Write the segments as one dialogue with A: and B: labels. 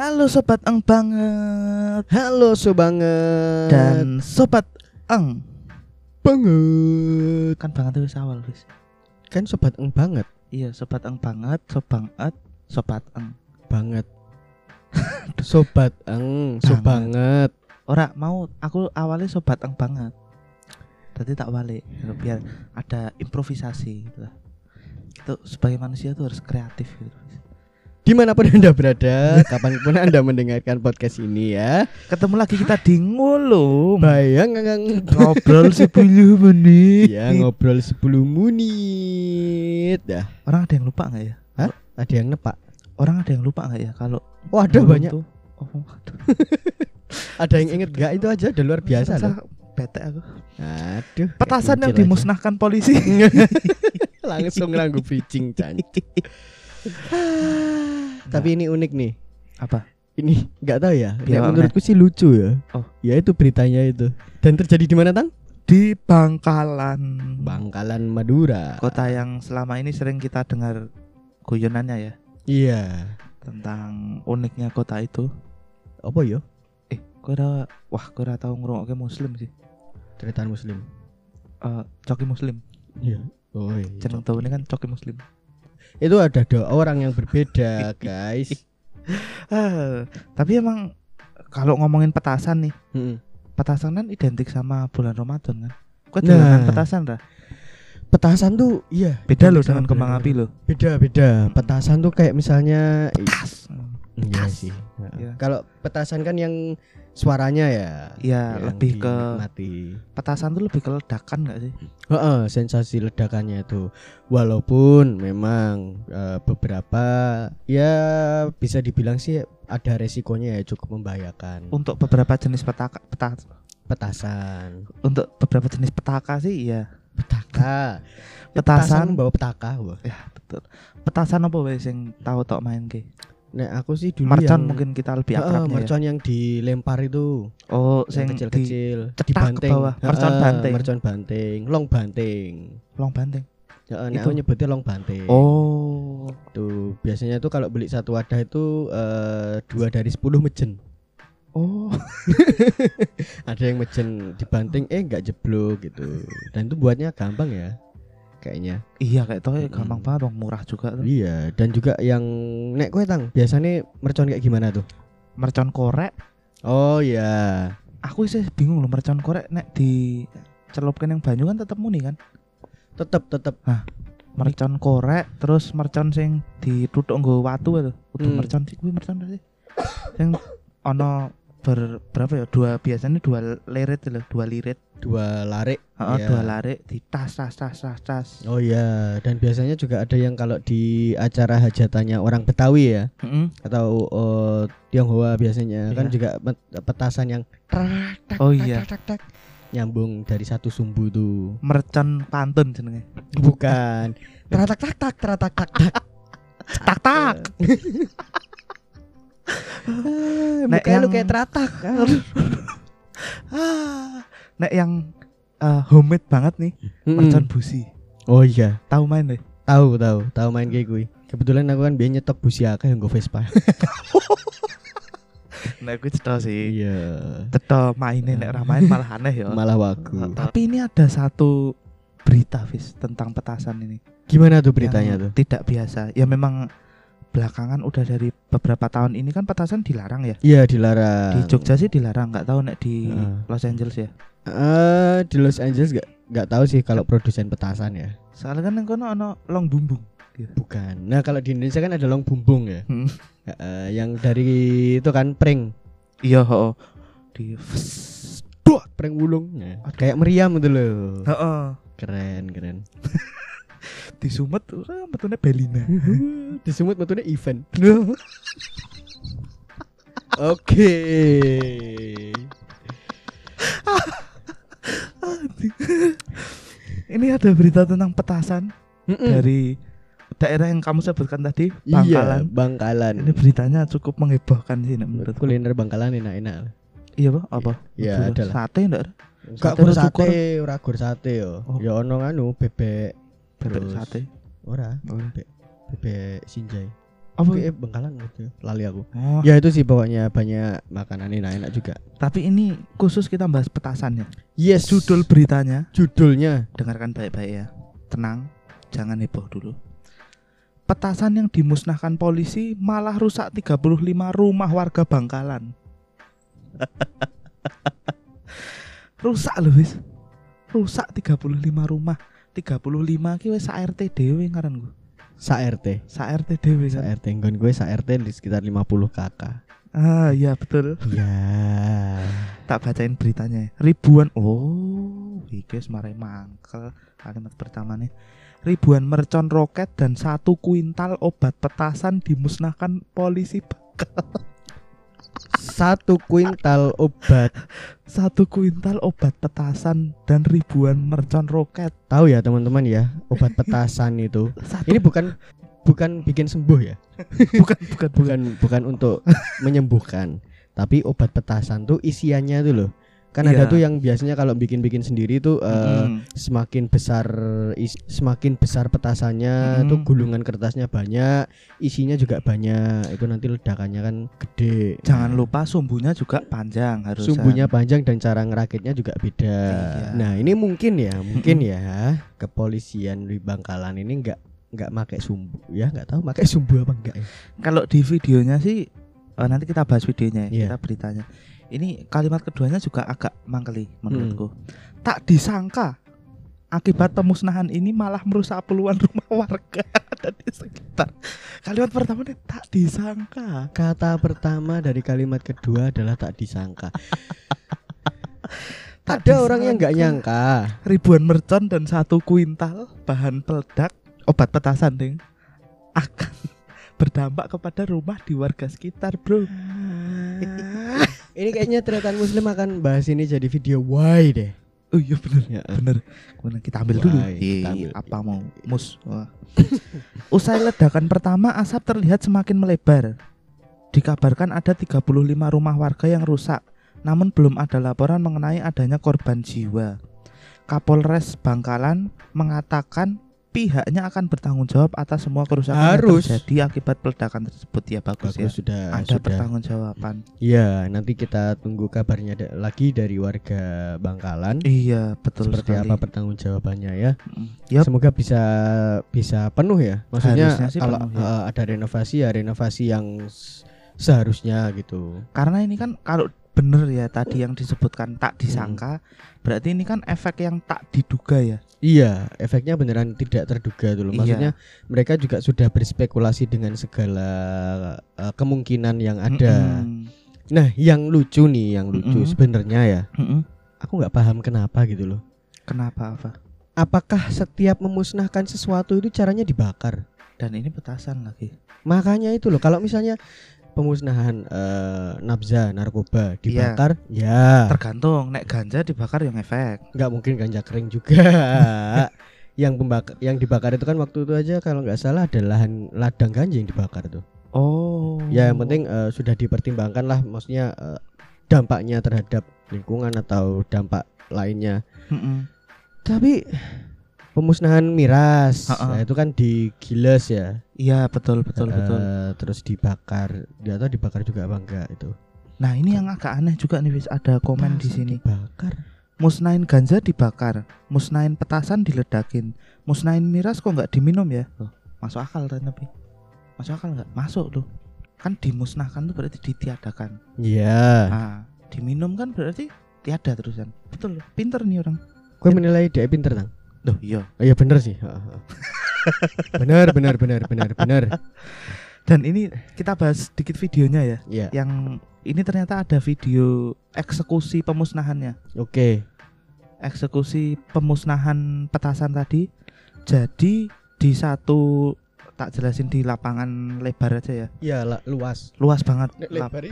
A: Halo sobat eng banget
B: Halo sobanget
A: dan sobat eng
B: banget
A: kan banget itu awal guys.
B: kan sobat eng banget
A: Iya sobat eng banget, sobanget, sobat eng.
B: banget sobat eng sobanget
A: Ora mau aku awalnya sobat eng banget. Tadi tak balik biar ada improvisasi gitu lah. Itu sebagai manusia tuh harus kreatif gitu.
B: Di mana pun anda berada kapan pun anda mendengarkan podcast ini ya
A: Ketemu lagi kita di ngulum.
B: bayang ngang
A: Ngobrol 10 menit.
B: ya ngobrol 10 menit dah
A: Orang ada yang lupa nggak ya?
B: ada yang nepak
A: Orang ada yang lupa nggak ya kalau
B: waduh
A: ngulum
B: banyak
A: tuh- Oh, waduh.
B: ada yang inget gak itu aja udah luar biasa loh
A: Bete aku.
B: aduh
A: Petasan yang
B: kecil aja.
A: dimusnahkan polisi.
B: langsung nganggu pitching cantik tapi ini unik nih
A: Apa?
B: ini nggak tahu ya Nek menurutku sih lucu ya
A: Oh.
B: ya itu beritanya itu dan terjadi di mana tang
A: Di Bangkalan.
B: Bangkalan Madura
A: Kota yang selama ini sering kita dengar guyonannya ya
B: iya
A: tentang uniknya kota itu.
B: apa ya
A: Eh, kau udah wah kau udah tahu ngerungoknya muslim sih.
B: cerita muslim
A: Eh, coki muslim.
B: iya oh iya.
A: Jeneng tahu ini kan coki muslim.
B: Itu ada dua orang yang berbeda guys
A: Ah, tapi emang kalau ngomongin petasan nih,
B: Mm-mm.
A: petasan kan identik sama bulan Ramadan kan. Kau
B: Nah.
A: petasan dah.
B: petasan tuh iya
A: Beda loh dengan kembang api loh.
B: beda beda petasan tuh kayak misalnya
A: Tas.
B: iya sih
A: Iya.
B: kalau petasan kan yang suaranya ya
A: Iya,
B: yang
A: lebih ke
B: dinikmati.
A: petasan tuh lebih ke ledakan gak sih?
B: Heeh, sensasi ledakannya itu. Walaupun memang eh, beberapa ya bisa dibilang sih ada resikonya ya cukup membahayakan.
A: Untuk beberapa jenis petaka peta,
B: Petasan.
A: untuk beberapa jenis petaka sih iya.
B: Petaka. Ya,
A: Petasan.
B: bawa petaka. Wah.
A: Ya, betul. Petasan apa wes yang tahu tok main ke?
B: Nah, aku sih dulu
A: Mercon
B: yang
A: mungkin kita lebih
B: Heeh,
A: akrabnya ya.
B: mercon yang dilempar itu
A: Oh,
B: yang
A: sing di
B: kecil-kecil
A: cetak ke
B: dibanting.
A: bawah. Mercon
B: Heeh,
A: banting.
B: mercon banting, long banting.
A: long banting.
B: Heeh, nek
A: Itu.
B: aku nyebutnya long banting.
A: Oh.
B: Tuh, biasanya tuh kalau beli satu wadah itu eh, dua dari 10 mejen.
A: Oh.
B: Ada yang mejen dibanting eh nggak jeblok gitu. Dan itu buatnya gampang ya. Kayaknya.
A: iya kayak ya
B: Mm-mm.
A: gampang banget dong, murah juga tuh.
B: Iya, dan juga yang nek kue tang, biasanya mercon kayak gimana tuh?
A: Mercon korek.
B: Oh iya.
A: Aku sih bingung loh mercon korek nek di celupkan yang banyu kan tetap muni kan.
B: Tetep tetep
A: Mercon korek terus mercon sing ditutuk nggo watu itu. Kudu
B: Hmm.
A: mercon sih kuwi mercon sih. Yang ono ber berapa ya? Dua biasanya dua lirit loh, dua lirit.
B: dua larik.
A: Heeh,
B: Iya.
A: dua larik di tas tas tas tas tas.
B: Oh iya, dan biasanya juga ada yang kalau di acara hajatannya orang Betawi ya
A: Heeh.
B: atau oh, Tionghoa biasanya kan
A: Iya.
B: juga petasan yang tak,
A: Oh iya.
B: tak, tak, tak. nyambung dari satu sumbu tuh.
A: Mercon pantun jenenge.
B: Bukan. Teratak tak tak teratak tak tak.
A: Tak tak. Nek
B: Nek lu
A: yang-
B: kayak teratak.
A: Ah, nek yang eh, homemade banget nih, mercon busi.
B: Oh iya,
A: Tahu main deh.
B: tahu tahu, tahu main kayak gue. Kebetulan aku kan biar nyetok busi akeh yang gue Vespa.
A: Nek kuwi cetha sih.
B: Iya.
A: Cetha maine nek ora main malah aneh ya.
B: Malah wagu.
A: Tapi ini ada satu berita Fis tentang petasan ini.
B: Gimana tuh beritanya
A: Yang
B: tuh?
A: Tidak biasa. Ya memang belakangan udah dari beberapa tahun ini kan petasan dilarang ya.
B: Iya dilarang.
A: Di Jogja sih dilarang, nggak tahu nek di
B: Heeh.
A: Los Angeles ya.
B: Eh di Los Angeles gak nggak tahu sih kalau produsen petasan ya.
A: Soalnya kan yang kono ono long bumbung.
B: Bukan. Nah kalau di Indonesia kan ada long bumbung ya.
A: Hmm.
B: Eh, yang dari itu kan pring,
A: Iya, heeh. Di
B: pring wulung. Nah, kayak meriam itu loh.
A: heeh.
B: Keren keren.
A: Di Sumet ora metune Belina.
B: di Sumut metune event. Oke.
A: Ini ada berita tentang petasan
B: Mm-mm.
A: dari daerah yang kamu sebutkan tadi,
B: Iya,
A: Bangkalan.
B: Bangkalan.
A: Ini beritanya cukup mengebohkan sih nek menurutku.
B: kuliner Bangkalan enak-enak.
A: Iya, Pak, apa?
B: Iya, ada.
A: Sate enggak ada?
B: Gak
A: Sate
B: gur sate, ora gur sate yo.
A: Oh.
B: Ya ono anu bebek
A: Bebek
B: Terus.
A: sate.
B: ora, bebek bebek sinjai.
A: Apa?
B: Eh, Bengkalan gitu. Lali aku.
A: Oh,
B: Ya itu sih pokoknya banyak makanan enak enak juga.
A: tapi ini khusus kita bahas petasannya.
B: Yes.
A: Judul beritanya,
B: judulnya
A: dengarkan baik-baik ya. Tenang, jangan heboh dulu. Petasan yang dimusnahkan polisi malah rusak 35 rumah warga Bangkalan. rusak loh wis. Rusak 35 rumah. 35 ki wis sak RT dhewe ngaran gue.
B: sa RT.
A: Sak RT dhewe kan.
B: RT nggon gue sa RT di sekitar 50 kakak.
A: Ah, iya betul.
B: Ya.
A: Tak bacain beritanya. Ribuan oh, iki wis marai mangkel kalimat pertama nih. Ribuan mercon roket dan satu kuintal obat petasan dimusnahkan polisi Bangkal.
B: Satu kuintal obat.
A: Satu kuintal obat petasan dan ribuan mercon roket.
B: Tahu ya teman-teman ya, obat petasan itu.
A: Satu
B: Ini bukan bukan bikin sembuh ya.
A: bukan bukan bukan.
B: Bukan untuk menyembuhkan, tapi obat petasan tuh isiannya tuh loh. Kan ada
A: Iya.
B: tuh yang biasanya kalau bikin-bikin sendiri tuh
A: Mm.
B: semakin besar is- semakin besar petasannya
A: Mm.
B: tuh gulungan kertasnya banyak, isinya juga banyak. Itu nanti ledakannya kan gede.
A: Jangan lupa sumbunya juga panjang harus.
B: sumbunya panjang dan cara ngerakitnya juga beda.
A: Iya.
B: Nah ini mungkin ya, mungkin ya kepolisian di Bangkalan ini nggak nggak pakai sumbu ya, nggak tahu pakai sumbu apa enggak ya.
A: Kalau di videonya sih eh, nanti kita bahas videonya ya,
B: Iya.
A: kita beritanya. Ini kalimat keduanya juga agak mangkeli menurutku.
B: Hmm.
A: Tak disangka akibat pemusnahan ini malah merusak puluhan rumah warga ada di sekitar. Kalimat pertama ini tak disangka.
B: Kata pertama dari kalimat kedua adalah tak disangka.
A: Tak
B: Ada orang yang nggak
A: disangka.
B: nyangka.
A: Ribuan mercon dan satu kuintal bahan peledak obat petasan ding akan berdampak kepada rumah di warga sekitar, Bro.
B: ini kayaknya tretan muslim akan bahas ini jadi video why deh.
A: Oh iya bener
B: Ya.
A: bener Kemudian kita ambil dulu
B: Wah,
A: Iya,
B: kita ambil.
A: apa mau mus Wah. usai ledakan pertama asap terlihat semakin melebar dikabarkan ada 35 rumah warga yang rusak namun belum ada laporan mengenai adanya korban jiwa Kapolres Bangkalan mengatakan pihaknya akan bertanggung jawab atas semua kerusakan
B: Harus.
A: yang terjadi akibat peledakan tersebut ya bagus,
B: Bagus
A: ya
B: sudah
A: ada
B: sudah.
A: pertanggungjawaban
B: Ya, nanti kita tunggu kabarnya da- lagi dari warga Bangkalan.
A: iya betul
B: seperti
A: sekali
B: apa pertanggungjawabannya ya.
A: Mm, Yup.
B: Semoga bisa bisa penuh ya. Maksudnya kalau
A: penuh, ya.
B: eh, ada renovasi ya renovasi yang seharusnya gitu.
A: Karena ini kan kalau bener ya tadi yang disebutkan tak disangka, berarti ini kan efek yang tak diduga ya.
B: Iya, efeknya beneran tidak terduga dulu.
A: Iya.
B: Maksudnya mereka juga sudah berspekulasi dengan segala eh, kemungkinan yang ada.
A: Mm-mm.
B: Nah, yang lucu nih, yang lucu
A: Mm-mm.
B: sebenarnya ya.
A: Mm-mm.
B: Aku nggak paham kenapa gitu loh.
A: Kenapa apa?
B: Apakah setiap memusnahkan sesuatu itu caranya dibakar?
A: Dan ini petasan lagi.
B: Makanya itu loh, kalau misalnya pemusnahan eh, nabza narkoba dibakar, ya
A: Tergantung nek ganja dibakar yang efek.
B: nggak mungkin ganja kering juga. yang pembakar, yang dibakar itu kan waktu itu aja kalau nggak salah ada lahan ladang ganja yang dibakar tuh.
A: Oh.
B: Ya yang penting eh, sudah dipertimbangkan lah, maksudnya eh, dampaknya terhadap lingkungan atau dampak lainnya.
A: Mm-mm.
B: Tapi pemusnahan miras,
A: Ha-ha.
B: nah, itu kan digiles ya.
A: Iya betul betul
B: Eh,
A: betul.
B: Terus dibakar, nggak tahu dibakar juga apa enggak itu.
A: Nah ini yang agak aneh juga nih wis ada komen di sini.
B: Dibakar.
A: Musnahin ganja dibakar, musnahin petasan diledakin, musnahin miras kok nggak diminum ya? Loh, masuk akal kan tapi masuk akal nggak? Masuk tuh. Kan dimusnahkan tuh berarti ditiadakan.
B: Iya.
A: Nah, diminum kan berarti tiada terusan. Betul, pinter nih orang.
B: Gue menilai dia pinter tang.
A: Duh, iya.
B: Oh, iya bener sih. Bener bener bener bener bener.
A: Dan ini kita bahas sedikit videonya ya.
B: Iya.
A: Yang ini ternyata ada video eksekusi pemusnahannya.
B: Oke.
A: Eksekusi pemusnahan petasan tadi. Jadi di satu tak jelasin di lapangan lebar aja ya.
B: Iya lah luas.
A: Luas banget.
B: Lebar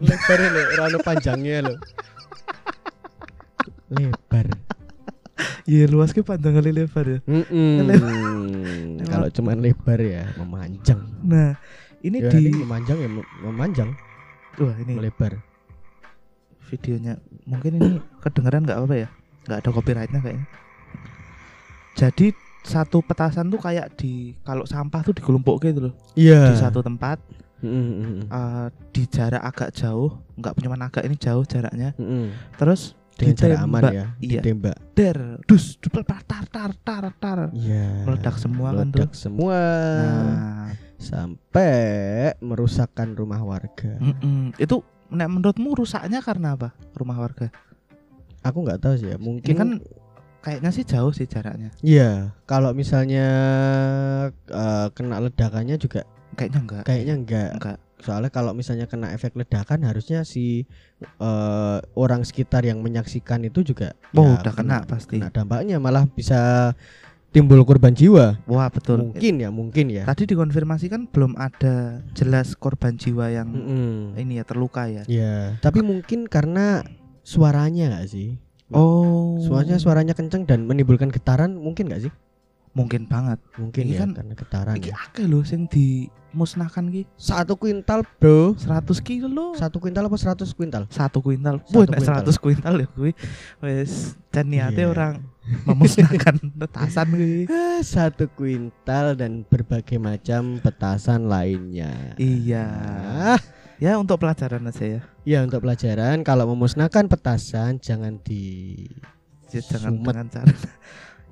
B: lebar ono panjangnya lho. lebar.
A: Iya, luas ke panjang kali lebar ya.
B: Mm-mm. Kalau cuman lebar ya memanjang.
A: Nah, ini
B: Ya,
A: di
B: nanti memanjang ya mem- memanjang,
A: wah ini
B: melebar.
A: videonya mungkin ini kedengeran nggak apa ya nggak ada copyrightnya kayaknya jadi satu petasan tuh kayak di kalau sampah tuh digelumpuk gitu loh
B: Iya.
A: di satu tempat
B: Mm, mm, mm,
A: eh, di jarak agak jauh nggak cuma agak ini jauh jaraknya
B: mm, mm.
A: terus
B: Dengan cara aman ya.
A: Iya.
B: Ditembak.
A: der dus tar tar tar tar tar
B: Iya.
A: meledak semua kan tuh
B: Meledak semua.
A: nah
B: Sampai merusakkan rumah warga.
A: mm-mm. itu nek menurutmu rusaknya karena apa rumah warga
B: Aku nggak tahu sih ya.
A: ini
B: Mungkin
A: kan kayaknya sih jauh sih jaraknya
B: Iya, kalau misalnya eh, kena ledakannya juga
A: kayaknya enggak
B: kayaknya enggak.
A: enggak
B: Soalnya kalau misalnya kena efek ledakan harusnya si eh, orang sekitar yang menyaksikan itu juga
A: oh
B: ya
A: udah kena pasti
B: kena dampaknya malah bisa timbul korban jiwa.
A: wah betul
B: Mungkin ya, mungkin ya.
A: tadi dikonfirmasi kan belum ada jelas korban jiwa yang
B: Mm-mm.
A: ini ya terluka ya
B: Ya, tapi mungkin karena suaranya nggak sih?
A: oh
B: Suaranya suaranya kenceng dan menimbulkan getaran mungkin nggak sih?
A: Mungkin banget
B: Mungkin
A: Ini
B: ya
A: kan-
B: karena getaran.
A: iki
B: ya.
A: akeh lho sing dimusnahkan ki
B: Satu kuintal, Bro.
A: 100 kilo
B: Satu kuintal apa 100 kuintal?
A: satu kuintal. Wah, nek
B: kuintal.
A: 100 kuintal ya kuwi wis jan niate
B: Iya.
A: orang memusnahkan petasan kuwi.
B: Ah, Satu kuintal dan berbagai macam petasan lainnya.
A: Iya.
B: Ah,
A: Ya untuk pelajaran aja ya.
B: ya untuk pelajaran kalau memusnahkan petasan jangan di
A: Ya, jangan
B: Sumet.
A: dengan cara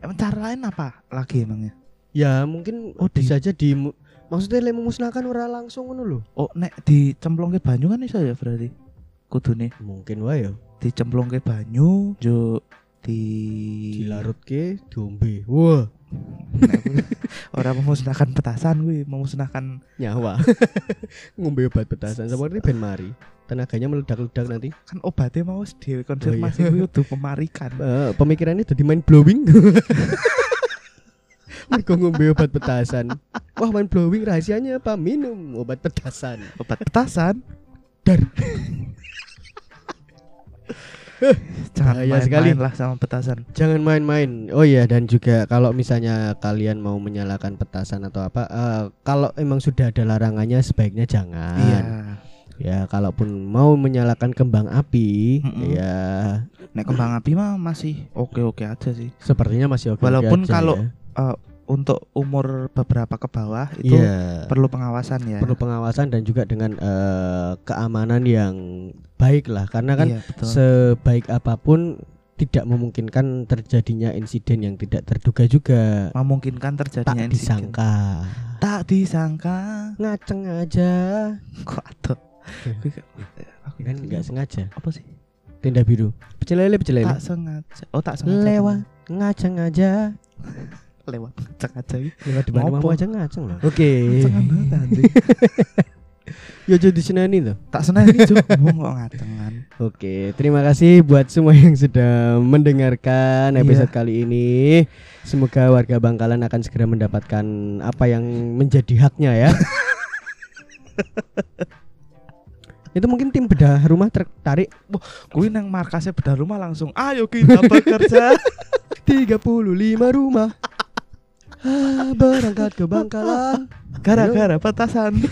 A: Emang cara lain apa lagi emangnya?
B: Ya mungkin
A: Oh, di-
B: bisa aja di maksudnya lek memusnahkan ora langsung ngono lho.
A: Oh, nek dicemplungke banyu kan iso ya berarti. Kudune
B: Mungkin wae yo.
A: dicemplungke banyu, jo di
B: Dilarutke diombe. Wah,
A: Orang memusnahkan petasan kuwi, memusnahkan
B: nyawa. Ngombe obat petasan seperti ben mari. Tenaganya meledak-ledak nanti.
A: kan obatnya mau dhewe konfirmasi
B: Oh, iya.
A: kuwi kudu memarikan.
B: Eh, pemikirannya jadi main blowing. Mereka ngombe obat petasan. Wah, main blowing rahasianya apa? Minum obat petasan.
A: obat petasan
B: Dar.
A: jangan main-main
B: sekali.
A: lah sama petasan
B: Jangan main-main. Oh iya, dan juga kalau misalnya kalian mau menyalakan petasan atau apa, eh, kalau emang sudah ada larangannya sebaiknya jangan.
A: iya
B: Ya, kalaupun mau menyalakan kembang api,
A: Mm-mm.
B: ya
A: nek kembang api mah masih oke oke aja sih
B: sepertinya masih oke.
A: Walaupun
B: aja
A: kalau-
B: ya.
A: Eh, untuk umur beberapa ke bawah itu
B: Iya.
A: perlu pengawasan ya
B: perlu pengawasan dan juga dengan eh, keamanan yang baik lah karena kan
A: iya, betul.
B: sebaik apa pun tidak memungkinkan terjadinya insiden yang tidak terduga juga
A: memungkinkan
B: tak
A: terjadinya insiden.
B: disangka
A: tak disangka
B: ngaceng aja
A: kok aku
B: kan nggak sengaja
A: apa sih
B: tenda biru pecel lele pecel lele
A: tak sengaja oh tak sengaja
B: lewat ngaceng aja
A: lewat sengaja iki.
B: lewat
A: Ngopo?
B: rumahmu aja ngaceng loh oke
A: anjing.
B: ya jadi senani tuh
A: tak Cuk. Wong kok ngacengan
B: Oke, terima kasih buat semua yang sudah mendengarkan episode
A: Iya.
B: kali ini. Semoga warga Bangkalan akan segera mendapatkan apa yang menjadi haknya ya. Itu mungkin tim bedah rumah tertarik
A: kuwi nang markasnya bedah rumah langsung ayo kita bekerja
B: 35 rumah. Ah, berangkat ke Bangkalan.
A: gara-gara petasan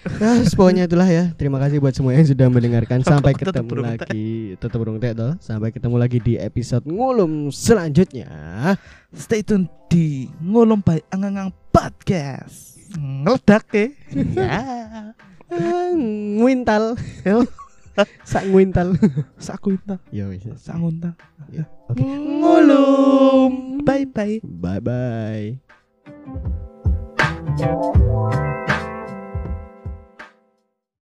B: Nah, pokoknya itulah ya. Terima kasih buat semua yang sudah mendengarkan. Sampai ketemu lagi. Tetap burung teh toh. Sampai ketemu lagi di episode ngulum selanjutnya.
A: stay tune di ngulum by angangang podcast ngeledak ya
B: Nguintal. Sak nguintal.
A: sakunta
B: Ya wis.
A: sangunta
B: Oke.
A: ngulum bye bye
B: Bye bye.